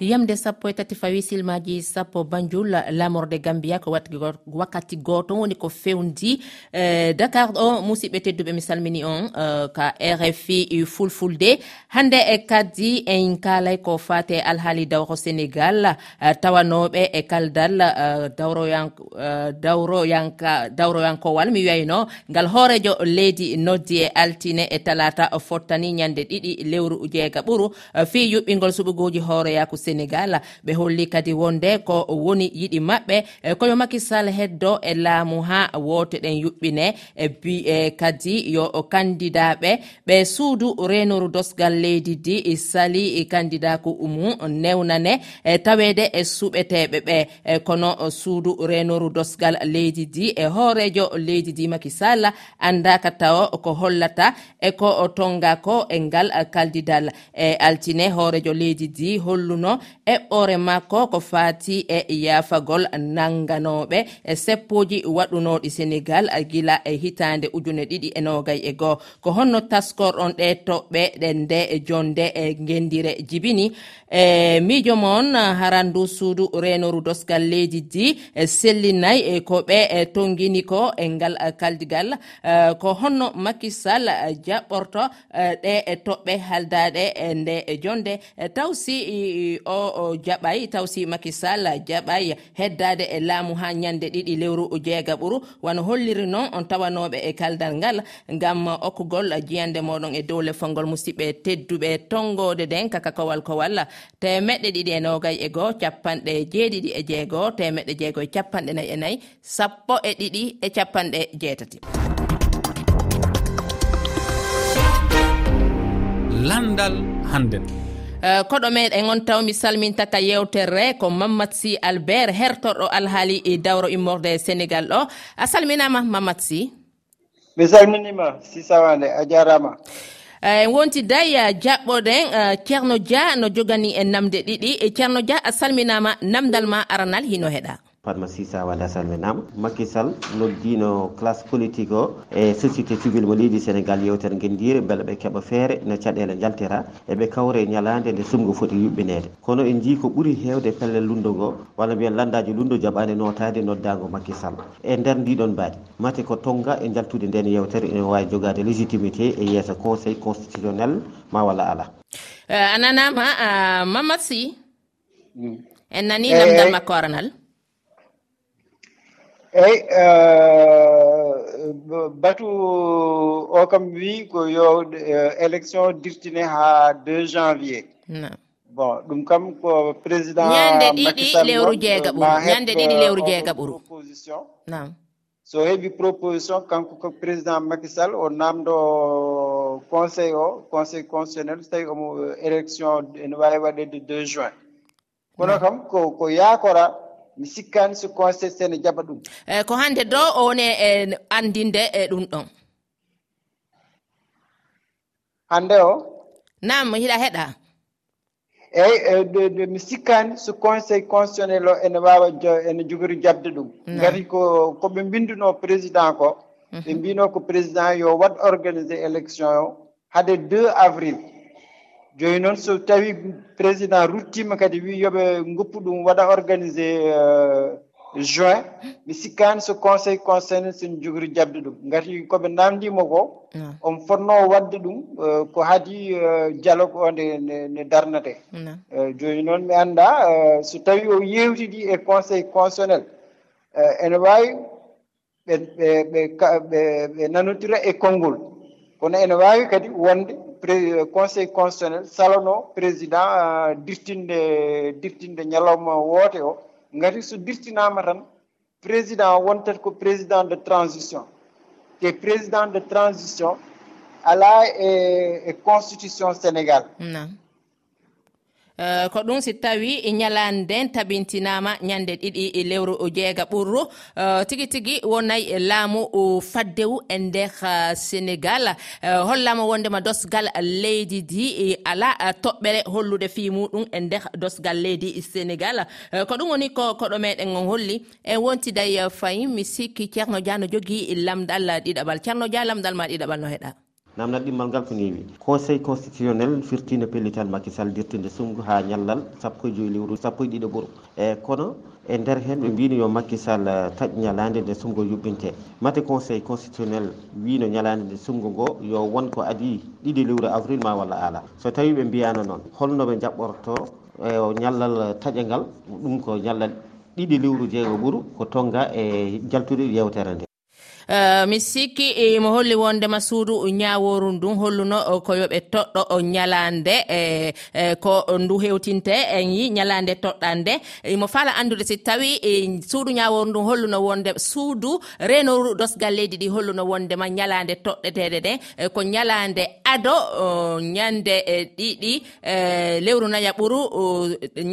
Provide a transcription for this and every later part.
yamde sappo e tati fawi silmaji sappo banjul lamorde gambia ko wat wakkati goto woni ko fewndi. Eh, Dakar o musidɓe tedduɓe mi salmini on eh, ka rfi fulfulde. Hande e kaddi en kalay ko fate alhaali dawro sénégal eh, tawanoɓe e kaldal dawroyankowal mi wiyayno ngal hoorejo leydi noddi e altine e talata fottani ñande ɗiɗi lewru jeega ɓuru fi yuɓɓingol suɓugoji hooreyaku sénégal ɓe holli kadi wonde ko woni yiɗi maɓɓe e, koyo makisal heddo e laamu ha wotoɗen yuɓɓine e, bi e kadi yo kandidaɓe. Ɓe suudu renoru dosgal leydi di sali e, kandidaku umu newnane tawede e suɓeteɓe ɓe kono suudu renoru dosgal leydi di e hoorejo leydi di makisal andaka taw ko hollata e ko tonga ko e ngal kaldidal. E altine hoorejo leydi di holluno eɓɓore makko ko fati e yafagol nanganoɓe e seppoji waɗunoɗi sénégal e gila e hitande ujune ɗiɗi e nogay e goo. Ko honno taskorɗon ɗe toɓɓe ɗen nde jonde e, e gendire jibini. E miijo moon harandu suudu renoru dosgal leydi di e sellinayi ko ɓe tongini ko e ngal kaldigal ko honno makisal jaɓɓorto ɗe toɓɓe haldaɗe nde jonde taw si o jaɓay tawsi makisall jaɓay heddade e laamu ha ñande ɗiɗi lewru jeega ɓuru. Wano holliri noon on tawanoɓe e kaldal ngal gam okkugol jiyande moɗon e dow leffolngol musidɓe tedduɓe tongode nden kaka kowal kowal. Temeɗɗe ɗiɗi e nogay e goho capanɗe jeeɗiɗi e jeegoo temeɗɗe jeego e capanɗe nayyi e nayyi sappo e ɗiɗi e capanɗe jeetati. Landal hannden. Eh, koɗo meɗen on taw mi salmintaka yewtere ko mamad sy albert hertorɗo alhaali e dawro immorde sénégal ɗo. A salminama mamad sy? Mi salminima sisawande a jarama. En wonti wontiday jaɓɓoɗen eh, ceerno dia no jogani en namde ɗiɗi. E ceerno dia a salminama namdal ma aranal hino heeɗa padma sisa walla salminama welnama noddino classe politique o e société civil mo leydi sénégal yewtere guendire beele ɓe keeɓa feere no caɗele jaltira eɓe kawre ñalade nde sumgo foti yuɓɓinede. Kono en jii ko ɓuuri hewde pellel lundo ngo walla mbiyen landaji lundo jaɓani notade noddago makky e nder ndiɗon mbaadi mate ko tonga e jaltude nden yewtere ene wawi jogade légitimité e yeeso conseil constitutionnel ma walla ala. Eh, a nanama ah, mamad sy? Mm. En nani namdal eh, makko oranal eyi euh, batu o kam wi ko yo euh, élection dirtine ha 2 janvier. Bon ɗum kam ko président ñande ɗiɗi lewru jeega ɓuru ñande ɗiɗi lewru euh, jeega ɓuru nam so heeɓi proposition kanko ko président makisall o namdo conseil o conseil constitutionnel so tawi omo élection ene wawi waɗede 2 juin. Kono kam ko ko yakora mi sikkani so conseil sene jaɓa ɗum. Eyi ko hannde ɗo one e andinde e ɗum ɗon. Hannde o? Nam hiɗa heɗa. Eyi e, mi sikkani so conseil constitutionnel o ene wawa ene jogori jabde ɗum. Gati ko koɓe mbinduno président ko mhm. ɓe mbino ko président yo wat organisé élection o haade 2 avril. joni noon so tawi président ruttima kadi wi yooɓe goppu ɗum waɗa organisé euh, juin mi sikkani so conseil concerné sen jogori jabde ɗum. Gati koɓe namdimo ko ah. on fonno wadde ɗum euh, ko haadi euh, dialogue o nde ne darnate. Joni noon mi anda so tawi o yewtidi e conseil constitutionnel ene wawi ɓe ɓe ɓe nanodira e konngol. Kono ene wawi kadi wonde Euh, conseil constitutionnel salono président euh, dirtinde dirtinde ñalawma woote o. Ngati so dirtinama tan président wontat ko président de transition. Te président de transition ala e e constitution sénégal. Eh, ko ɗum si tawi ñalanden tabintinama ñande ɗiɗi e lewru jeega ɓurru. Eh, tigi tigi wonay laamu faddewu e nder eh, sénégal. Hollama wondema dosgal leydi di e ala toɓɓere hollude fi muɗum e nder dosgal leydi sénégal. Ko ɗum woni ko koɗo meɗen on holli. En wontiday fayi mi sikki ceerno dia no jogui lamdal ɗiɗaɓal. Ceerno dia lamdal ma ɗiɗaɓal no heeɗa namdal ɗimmal ngal ko newi conseil constitutionnel firtino pellital makisal dirtinde sumgu ha ñallal sappo e joyi lewru sappo e ɗiɗo ɓuuro e kono e nder hen ɓe mbino yo makkisal uh, taƴ ñalade nde sumgo yuɓɓinte. Mate conseil constitutionnel wino ñalade nde sumgo ngo yo wonko adi ɗiɗi lewru avril ma walla ala so tawi ɓe mbiyano noon holnoɓe jaɓɓorto e ñallal taƴe ngal ɗum ko ñallal ɗiɗi lewru jeego ɓuuru ko tonga e jaltude yewtere nde. Eh, mi sikki e mo holli wondema suudu ñaworu ndun holluno eh, ko yoɓe toɗɗo eh, ñalande e ko ndu hewtinte en yi ñalande toɗɗande. E Imo fala andude si tawi e suudu ñaworu ndun holluno wonde suudu renoru dosgal leydi ɗi holluno wondema ñalande toɗɗeteɗe ɗen ko ñalande ado ñande ɗiɗi lewru naya ɓuru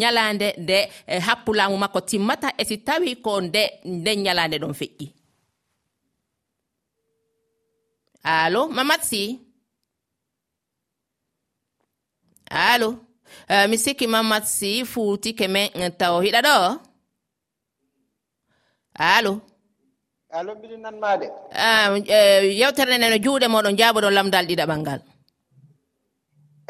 ñalande nde happulamu makko timmata e si tawi ko nde nden ñalande ɗon feƴƴi. alo mamatsi alo uh, eh, mi sikki mamatsi fuuti keme eh, taw hiɗa ɗo? Alo alo mbiɗi nanmade uh, ah, uh, eh, yewtere nde no juuɗe moɗon jaaboɗon lamdal ɗiɗaɓal ngal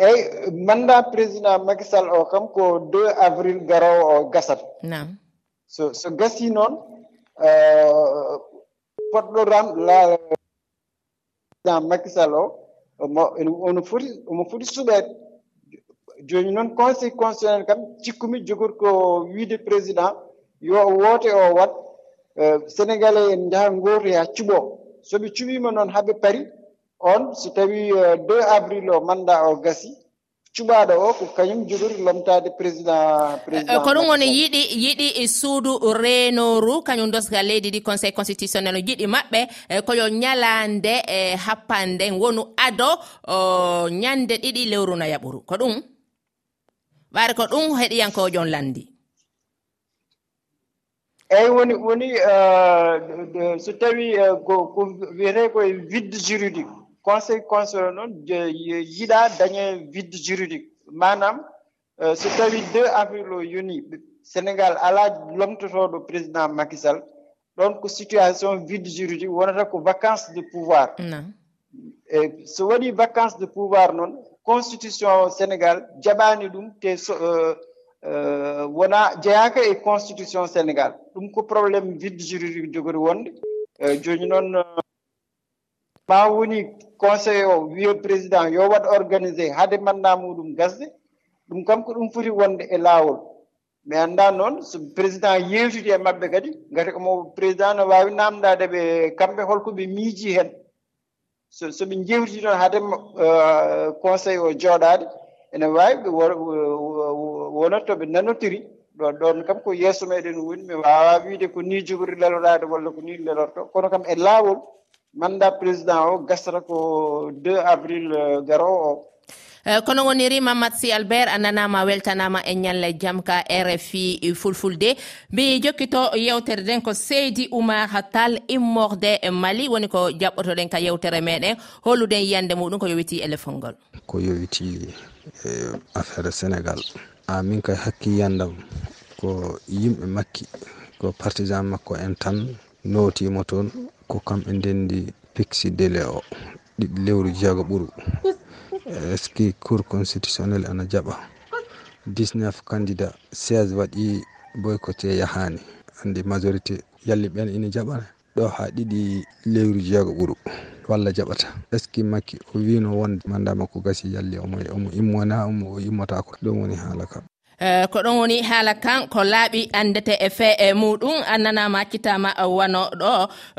eyi manda président makisal o kam ko 2 avril garowo o gasat. Nam so so gasi noon uh, poɗɗo ram la président makisal o omo foti omo foti suɓeede jooni noon conseil constitutionnel kam cikkumi jogori ko wiide président. Yo woote o wat e, sénégalais en njaha gooto ha cuɓoo soɓe cuɓiima noon haɓe pari. On so tawii 2 e, avril o mandat o gasi cuɓaɗo o ko kañum jogori lomtade président président ko ɗum woni yiɗi yiɗi e suudu renoru kañum dosga leydi ɗi conseil constitutionnel o jiɗi maɓɓe e koyo ñalande e happande wonu ado ñande ɗiɗi lewru nayaɓuru ko ɗum? Ɓaare ko ɗum heɗiyankojon landi. Eyyi woni woni uh, so tawi uh, ko wiyete koye vide juridique. conseil constitutionnel noon yiɗa dañe vide juridique. Manam euh, so tawi 2 avril o yoni sénégal ala lomtotoɗo président makisal ɗon ko situation vide juridique wonata ko vacance de pouvoir. E so waɗi vacance de pouvoir noon constitution sénégal jaɓani ɗum te euh, euh, wona jeyaka e constitution sénégal. Ɗum ko probléme vide juridique jogori wonde. Joni noon ma woni conseil o wiyo président yo waɗ organisé hade manna muɗum gasde ɗum kam ko ɗum foti wonde e laawol. Mi annda noon so président yeewtiti e maɓɓe kadi gati omo président no waawi naamdaade ɓe kamɓe holko ɓe miiji heen so so ɓe njewtiti toon hade uh, conseil o jooɗaade ene waawi ɓe wonat to ɓe nanotiri. Ɗon ɗon kam ko yeeso meɗen woni mi waawa wiide ko ni jogori leloraade walla ko ni lelorto. Kono kam e laawol mandat président o gasata ko 2 avril euh, garowo o. Euh, kono woniri mamad sy albert a nanama weltanama e ñalle jaam ka rfi fulfulde. Mbi jokkito yewtere nden ko seydi oumar tall immorde e mali. Woni ko jaɓɓotoɗen ka yewtere meɗen. Holluden yiyande muɗum ko yowiti éléphone ngol ko yowiti e, affaire sénégal. Ah, Amin kay hakki hakkiyandam ko yimɓe makki ko partisan makko en tan notimo toon ko kamɓe ndendi pixi délai o. Ɗiɗi lewru jeego ɓuuru est ce que cour constitutionnel ana jaɓa. 19 candidat 16 waɗi boycoté yahani andi majorité yalli ɓen ina jaɓana. Ɗo ha ɗiɗi lewru jeego ɓuuru walla jaɓata. Est ce que makki o wino wonde. Mandat makko gasi yalli omo omo immona omo immotako ɗum woni haala kam Eh, ko ɗon woni haala kan ko laaɓi andete e fee e muɗum. Annanama hakkitama wanoɗo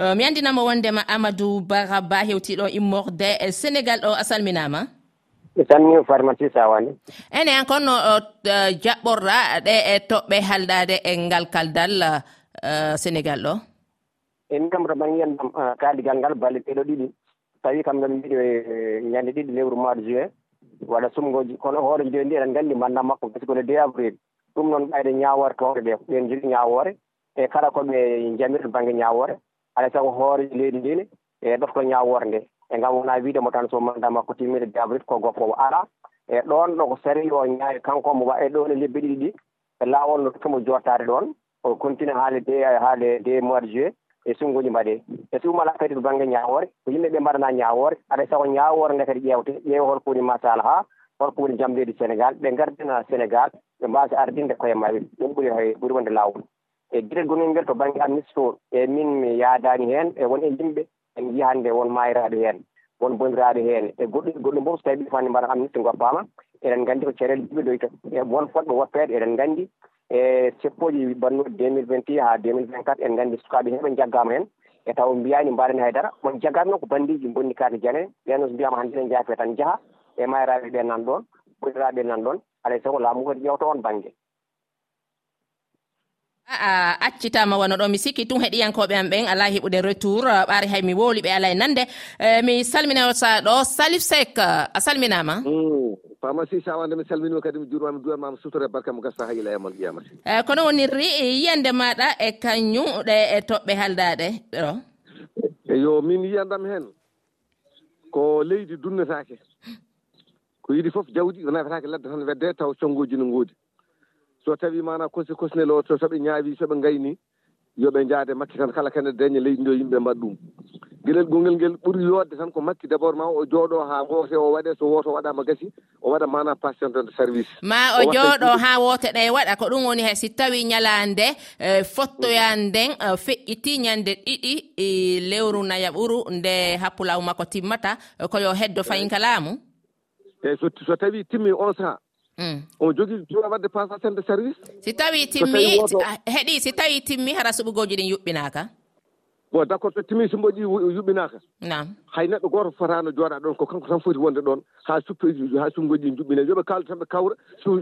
eh, mi andinama wondema amadou bara ba hewtiɗo immorde e sénégal. Ɗo a salminama mi salmini pharmacie sawani. Ene an konno e, jaɓɓorɗa ɗe e toɓɓe haldade e ngal kaldal e, sénégal ɗo. E minam to ɓangiyandam eh, kaaligal ngal balle ɗeɗo ɗiɗi. Tawi kam ɗam mbiɗi ñande ɗiɗi lewru mois de juin. waɗa sumgoji kono hoore joni ndi eɗen nganndi mandat makko pasque le 2 avril ɗum noon ɓayde ñawore towɓe ɓe ɓen jiɗi ñawore e kala koɓe jamirɗo banggue ñawore alay saago hoore leydi ndine e ɗofto ñawore nde. E ngam wona wiidemo tan so mandat makko timmide 2 avril ko goppowo ala e ɗon ɗo ko sari o ñaawi kanko mo waɗe ɗon e lebbi ɗiɗi ɗi e laawol no tokkimo jottade ɗon o continue haale de haale de mois de juillet e sunnguji mbaɗe e so kadi to baŋnge ñaawoore ko yimɓe ɓe mbaɗana ñaawoore aɗa sago ñaawoore nde kadi ƴeewte. Ƴeewa holko woni masala haa holko woni jam leydi sénégal. Ɓe gardina sénégal ɓe mbasa ardinde koye maɓɓe. Ɗum ɓuri ɓuri wonde laawol. E gueɗel gonel ngel to baŋnge amnistore e min mi yaadani heen e won e yimɓe en jiyi hannde won maayiraaɓe heen won bondiraaɓe heen. E goɗɗum goɗɗum fof so tawi ɓe fani mbaɗa amniste goppaama eɗen nganndi ko cerel jibidoyta e won fotɓe woppeede eɗen nganndi e ceppoji bannoɗi 2021 ha 2024 en gandi sukaɓe heɓe jaggama hen. E taw mbiyani mbaɗen haydara on jagani noon ko bandiji bonni kaake jane. Ɓeeno so mbiyama hande ne jaafe tan jaaha e mayraɓe ɓe nan ɗon ɓoyriraɓe nan ɗon alay e saago laamu kadi ƴewta on banggue a accitama wona ɗo. Mi sikki tun heɗiyankoɓe am ɓen. Ala heɓude retour. Ɓaari hay mi wooli ɓe ala e nande e, mi salmina salminata ɗo. Salif sek a salminama fama mm, sawande mi salminima kadi mi jurmami duwanmama sutore barka mo gasta haqqila e mon ƴiyama si. Eyi kono wonirri yiyande maɗa e kañum ɗe e toɓɓe haldade ɗo? Eyo min yiyandam hen ko leydi dunnetake ko yiɗi foof jawdi o ladde tan wedde taw congoji no goodi so tawi mana kosi kosnel o to soɓe ñaawi soɓe gayni yooɓe jaade makki tan kala kene daña leydi ndi yimɓe mbaɗa ɗum. Gueɗel gongel ngel ɓuuri yodde tan ko makki d' abord ma o jooɗo ha woote o waɗe so woto waɗama gasi o waɗa mana patient de service. Ma o jooɗo ha woote ɗe waɗa ko ɗum woni hay si tawi ñalande fottoya nden e, feƴƴiti ñande ɗiɗi e, lewru nayaɓuru nde happulaw makko timmata e, koyo heddo fayin kalamu eyyi so tawi timmi on saha Mm. omo jogii jowa wadde passa sende service? Si tawi timmi ah, heɗi si tawi timmi hara suɓugoji ɗin yuɓɓinaka bon d' accord so timmi so mboƴi yuɓɓinaka nam hay neɗɗo goto fotano jooɗa ɗon ko kanko tan foti wonde ɗon ha suppeji ha sumgoji ɗi juɓɓine yooɓe kaldu tan ɓe kawra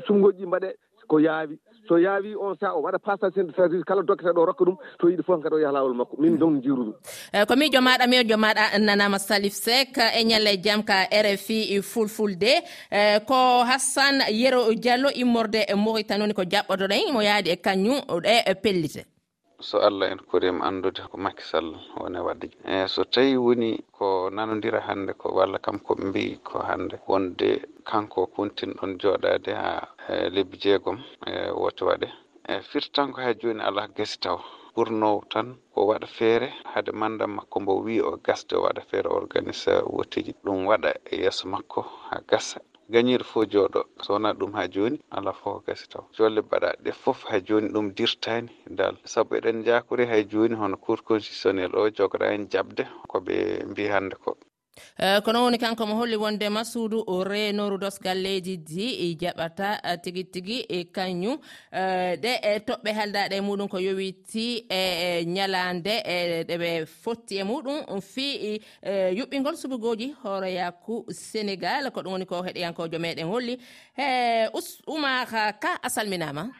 sumgoji ɗi mbaɗe ko yaawi. So yaawi on saa o waɗa passation de service kala dokkete ɗo rokka ɗum to yiɗi fof kadi o yaha lawol makko. Min donc jiiru ɗum. Eh, ko miijo maɗa miijo maɗa nanama salif sek eh, e ñalle jaam ka rfi e fulfulde. Eh, ko hassan yero diallo immorde e mauritanie woni ko jaɓɓotoɗen mo yaadi e kañum ɗe pellite. so allah en korima andude ko Macky woni wadde. E so tawi woni ko nanodira hannde ko walla kam ko mbi ko hannde wonde kanko kontin ɗon jooɗade ha e lebbi jeegom e woto waɗe. E firtanko ha jooni alaa gasi taw ɓurnowo tan ko waɗa feere. Hade mandam makko mbo wi o gasde o waɗa feere organise wotiji ɗum waɗa e yeeso makko ha gasa. gañir fof jooɗo. So wona ɗum ha jooni ala fof ko gasi taw. Jolle mbaɗaɗe fof ha jooni ɗum dirtani dal saabu eɗen jakori hay jooni hono cour constitutionnel o jogora en jaɓde koɓe mbi hande ko. Eh, kono woni kanko mo holli wondema suudu renoru dosgal leydi di e jaɓata eh, tigi tigi e kañum. Eh, ɗe e toɓɓe haldaɗe e muɗum ko yowiti e, e ñalande ɗeɓe fotti e muɗum. Um, Fii yuɓɓingol subugoji hooroyaku sénégal ko ɗum woni ko heɗiyankojo meɗen holli. E oumar ka a salminama?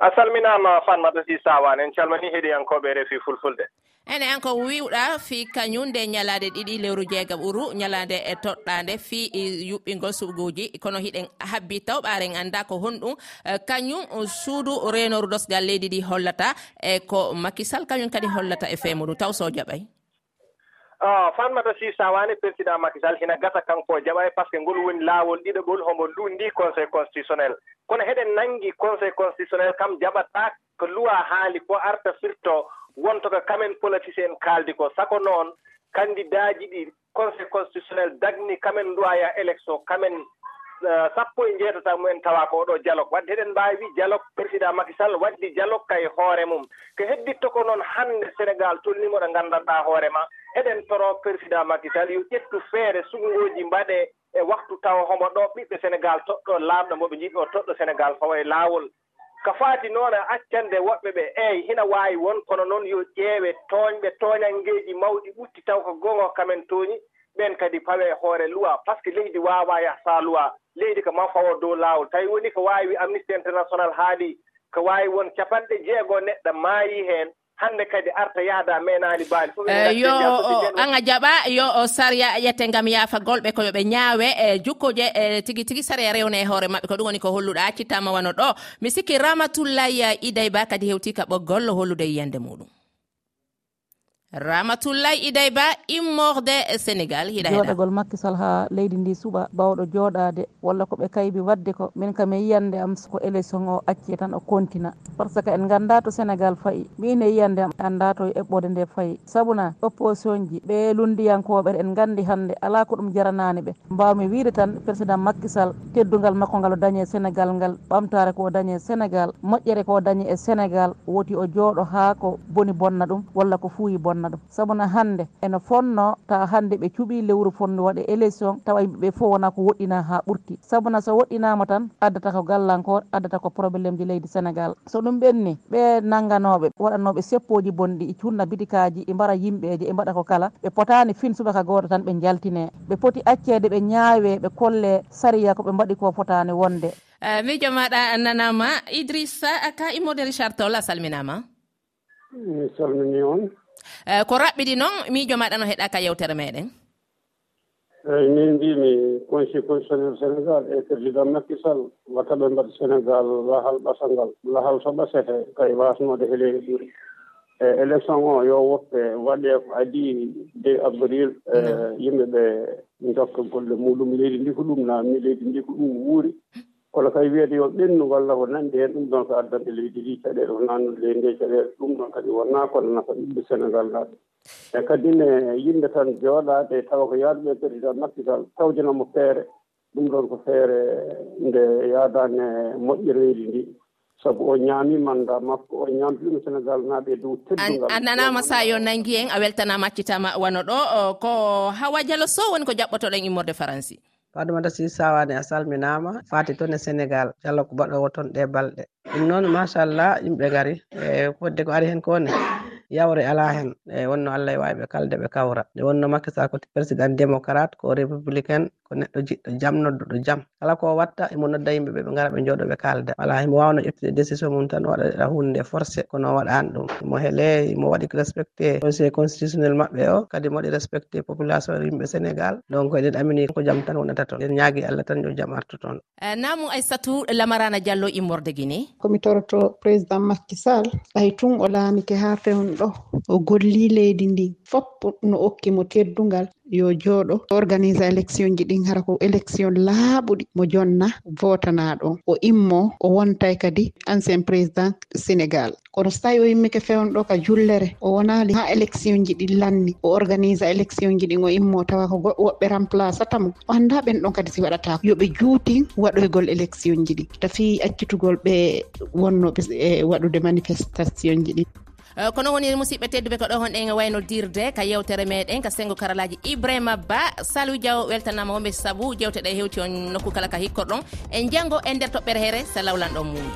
A salminama fanmata si sawane en calmani heɗiyankoɓe refi fulfulde. ene en ko wiwɗa fi kañumde ñalade ɗiɗi lewru jeegam ɓuru ñalade e toɗɗade fi e yuɓɓingol suguji kono hiɗen habbi taw ɓaren anda ko honɗum. E, kañum e, suudu renoru dosgal leydi ɗi hollata e ko makisal kañum kadi hollata e femuɗum taw so jaɓay. Ah, Fanmata si sawani président makisal hina gasa kanko jaɓay par ce que ngol woni laawol ɗiɗoɓol homo lundi conseil constitutionnel. Kono heɗen nangi conseil constitutionnel kam jaɓata ko loi haali ko arta firto wonto ko kamen politicien kaaldi ko. Sako noon candidat ji ɗi conseil constitutionnel dagni kamen duwaya élection kamen euh, sappo e jeetata mumen tawa ko oɗo dialogue. Wadde eɗen mbawi wi dialogue président makisall waddi dialogue kay hoore mum. Ko hedditto ko noon hande sénégal tolnimo ɗo gandanɗa hoorema eɗen toro président makisall yo ƴettu feere sugungoji mbaɗe e waktu tawa homo ɗo. Ɓiɓɓe sénégal toɗɗo laamɗo moɓe jiiɗi o toɗɗo sénégal fawa e laawol. ko faati noon accande woɓɓe ɓe. Eeyi hina waawi won kono noon yo ƴeewe tooñɓe tooñangeeji mawɗi ɓutti taw ko gongo kamen tooñi. Ɓeen kadi pawe hoore luwa par ce que leydi waawa yahsaa luwa. Leydi ko man fawo dow laawol. Tawi woni ko waawi amnesty international haali ko waawi won capanɗe jeegoo neɗɗo maayi heen. hannde kadi arta yaada menaali baali fof eh, yo an a jaɓa yo sariya ƴette ngam yaafa golɓe ko yoɓe ñaawe. E jukkuje e tigi tigi sariya rewne e hoore maɓɓe ko ɗum woni ko holluɗa accittama wano ɗo. Mi sikki ramatullaye idayba kadi hewti ka ɓoggol hollude yiyande muɗum. ramatullahi iday ba immorde sénégal hiɗa jooɗagol makkisal ha leydi ndi suuɓa bawɗo joɗade walla koɓe kaybi wadde ko. Min kam e yiyande am ko élection o acci e tan o kontina par ce que en ganda to sénégal fayi min e yiyande am anda to e eɓɓode nde fayi. Sabuna opposition ji ɓe lundiyankoɓeɗe en gandi hande ala ko ɗum jaranani ɓe. Mbawmi wiide tan président makkisal teddugal makko ngal o dañi e sénégal ngal ɓamtare ko o dañi e sénégal moƴƴere ko o dañi e sénégal woti o jooɗo ha ko boni bonna ɗum walla ko fuuyi bonna waɗanna ɗum. Sabuna hannde ene fonno tawa hannde ɓe cuuɓi lewru fonno waɗe élection tawa yimɓeɓe fof wona ko woɗɗina ha ɓurti. Sabuna so woɗɗinama tan addata ko gallankor addata ko probléme ji leydi sénégal. So ɗum ɓenni ɓe nangganoɓe waɗanoɓe seppoji bonɗi e cunna bitikaji e mbara yimɓeje e mbaɗa ko kala ɓe potani fin subaka goto tan ɓe jaltine ɓe poti accede ɓe ñaawe ɓe kolle sariya koɓe mbaɗi ko fotani wonde. Eh, Miijo maɗa nanama idrissa ka immodel chartol a salminama mi salmini on. Eh, ko raɓɓiɗi noon miijo maɗa no heɗa ka yewtere meɗen. Eyi min mbimi conseil constitutionnel sénégal e président makkisal watta ɓe mbaɗa sénégal lahal ɓasal ngal. Lahal so ɓasete kay wasnode hele e élection o yo woppe waɗe ko adi de avril e mm. yimɓe ɓe jokka golle muɗum leydi ndi ko ɗum namni leydi ndi ko ɗum wuuri. kono kay wiyede yo ɓennu walla ko nanndi heen ɗum ɗon ko addanta leydi ndi caɗeele ko nannude leydi nde caɗeele. Ɗum ɗon kadi wonnaa kono nafa ɓiɓɓe sénégal naaɓe. E kadi ne yimɓe tan jooɗaade tawa ko yaaduɓe président makkital tawjanamo feere. Ɗum ɗon ko feere nde yaadani moƴƴere leydi ndi. Sabu o ñaami manda makko o ñaamtiɗum sénégal naaɓe e dow teddugal a nanama sa yo nangi en a weltanama accitama wano ɗo ko hawa dialo sow woni ko jaɓɓotoɗen immorde faransi. fadumata si sawane a salminama. Fati toon e sénégal allah ko baɗowo toon ɗe balɗe. Ɗum noon machallah yimɓe gaari e fodde ko ari hen kone yawre ala hen. E wonno allah e wawi ɓe kalde ɓe kawra. Nde wonno makki sa ko président démocrate ko républicain ko neɗɗo jiɗɗo jam nodduɗo jam. Kala ko watta emo nodda yimɓeɓe ɓe gara ɓe jooɗo ɓe kalda wala himo wawno ƴettude décision mum tan waɗa hunde forcé kono waɗani ɗum. Mo heele mo waɗi respecté conseil constitutionnel maɓɓe o kadi mo waɗi respecté population yimɓe sénégal. Donc eɗen amini ko jaam tan wonata toon. En ñaagui allah tan yo jaam artu toon eh, namu aissatou lamarana diallo immorde guine komi toroto président makky sall ɓay tun o laamike ha fewn ɗo. O golli leydi ndi fop no okki mo teddungal yo jooɗo. Organise élection ji ɗin hara ko élection laaɓuɗi. Mo jonna votana ɗon. O immo o wontay kadi ancien président sénégal. Kono so tawi o yimmike fewno ɗo ka jullere o wonali ha élection ji ɗin lanni. O organise élection ji ɗin o immo tawa ko woɓɓe remplace atamo o annda ɓen ɗon kadi si waɗatako yooɓe juutin waɗoygol élection ji ɗin tafi accitugol ɓe wonnoɓe e waɗude manifestation ji ɗin Eh, kono woni musidɓe tedduɓe ko ɗo honɗen e waynodirde ka yewtere meɗen ka senggo karalaji ibrahima ba salou diaw weltanama wonɓe saabu jewteɗe hewti on nokku kala ka hikkoɗon en janggo e nder toɓɓere here so lawlan ɗon muuyi.